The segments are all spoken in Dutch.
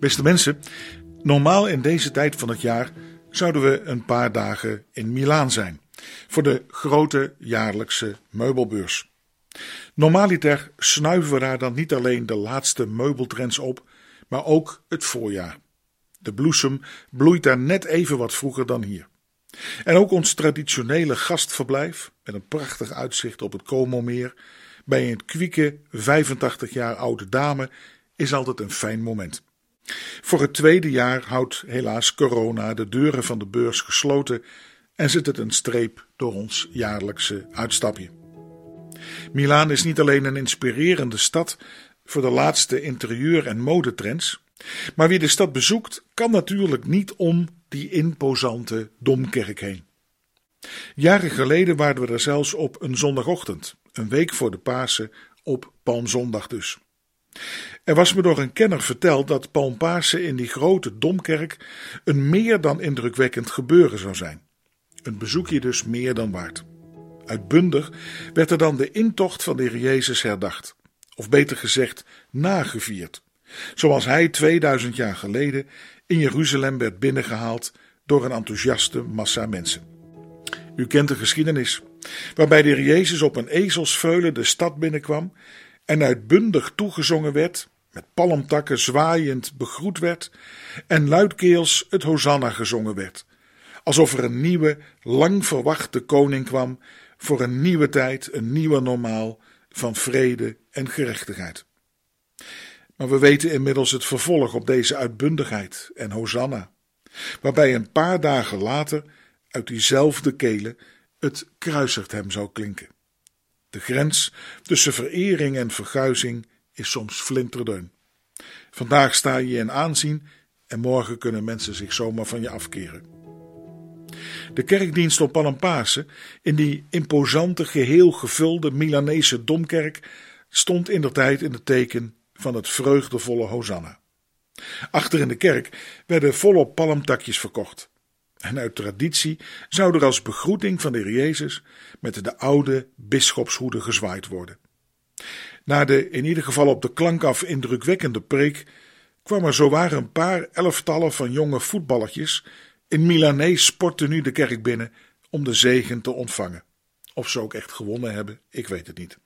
Beste mensen, normaal in deze tijd van het jaar zouden we een paar dagen in Milaan zijn voor de grote jaarlijkse meubelbeurs. Normaliter snuiven we daar dan niet alleen de laatste meubeltrends op, maar ook het voorjaar. De bloesem bloeit daar net even wat vroeger dan hier. En ook ons traditionele gastverblijf, met een prachtig uitzicht op het Como-meer, bij een kwieke 85 jaar oude dame, is altijd een fijn moment. Voor het tweede jaar houdt helaas corona de deuren van de beurs gesloten en zet het een streep door ons jaarlijkse uitstapje. Milaan is niet alleen een inspirerende stad voor de laatste interieur- en modetrends, maar wie de stad bezoekt kan natuurlijk niet om die imposante domkerk heen. Jaren geleden waren we er zelfs op een zondagochtend, een week voor de Pasen, op Palmzondag dus. Er was me door een kenner verteld dat Palmpasen in die grote domkerk een meer dan indrukwekkend gebeuren zou zijn. Een bezoekje dus meer dan waard. Uitbundig werd er dan de intocht van de Heer Jezus herdacht, of beter gezegd nagevierd, zoals hij 2000 jaar geleden in Jeruzalem werd binnengehaald door een enthousiaste massa mensen. U kent de geschiedenis, waarbij de Heer Jezus op een ezelsveulen de stad binnenkwam en uitbundig toegezongen werd, met palmtakken zwaaiend begroet werd en luidkeels het Hosanna gezongen werd, alsof er een nieuwe, lang verwachte koning kwam voor een nieuwe tijd, een nieuwe normaal van vrede en gerechtigheid. Maar we weten inmiddels het vervolg op deze uitbundigheid en Hosanna, waarbij een paar dagen later uit diezelfde kelen het kruisigt hem zou klinken. De grens tussen verering en verguizing is soms flinterdeun. Vandaag sta je in aanzien en morgen kunnen mensen zich zomaar van je afkeren. De kerkdienst op Palampasen, in die imposante, geheel gevulde Milanese domkerk, stond in der tijd in het teken van het vreugdevolle Hosanna. Achter in de kerk werden volop palmtakjes verkocht. En uit traditie zou er als begroeting van de Heer Jezus met de oude bisschopshoede gezwaaid worden. Na de in ieder geval op de klank af indrukwekkende preek kwam er zowaar een paar elftallen van jonge voetballertjes in Milanees sporttenu de kerk binnen om de zegen te ontvangen. Of ze ook echt gewonnen hebben, ik weet het niet.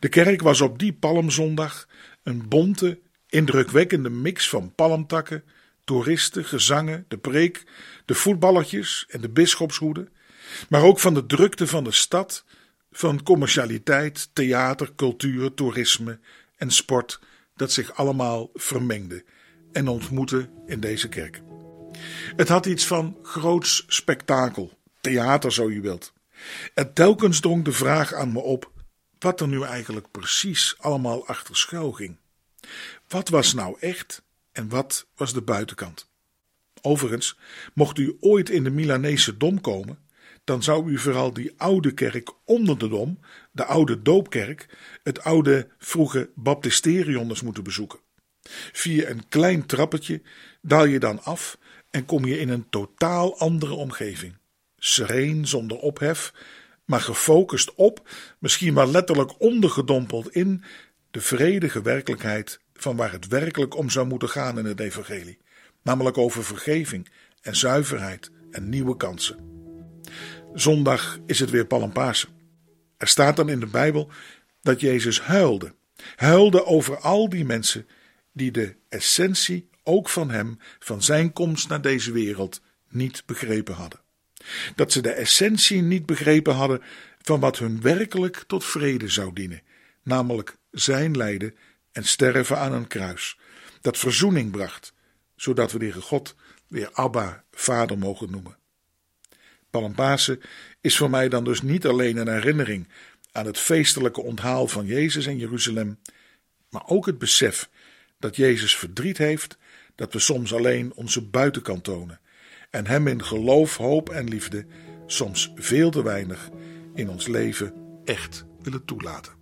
De kerk was op die palmzondag een bonte, indrukwekkende mix van palmtakken, toeristen, gezangen, de preek, de voetballertjes en de bisschopshoede, maar ook van de drukte van de stad, van commercialiteit, theater, cultuur, toerisme en sport, dat zich allemaal vermengde en ontmoette in deze kerk. Het had iets van groots spektakel, theater zo je wilt. En telkens drong de vraag aan me op wat er nu eigenlijk precies allemaal achter schuil ging. Wat was nou echt en wat was de buitenkant? Overigens, mocht u ooit in de Milanese dom komen, dan zou u vooral die oude kerk onder de dom, de oude doopkerk, het oude vroege baptisterium moeten bezoeken. Via een klein trappetje daal je dan af en kom je in een totaal andere omgeving. Sereen, zonder ophef, maar gefocust op, misschien wel letterlijk ondergedompeld in, de vredige werkelijkheid van waar het werkelijk om zou moeten gaan in het Evangelie, namelijk over vergeving en zuiverheid en nieuwe kansen. Zondag is het weer Palmpasen. Er staat dan in de Bijbel dat Jezus huilde. Huilde over al die mensen die de essentie ook van hem, van zijn komst naar deze wereld, niet begrepen hadden. Dat ze de essentie niet begrepen hadden van wat hun werkelijk tot vrede zou dienen, namelijk zijn lijden en sterven aan een kruis, dat verzoening bracht, zodat we Heer God weer Abba, Vader mogen noemen. Palmpasen is voor mij dan dus niet alleen een herinnering aan het feestelijke onthaal van Jezus in Jeruzalem, maar ook het besef dat Jezus verdriet heeft dat we soms alleen onze buitenkant tonen en Hem in geloof, hoop en liefde soms veel te weinig in ons leven echt willen toelaten.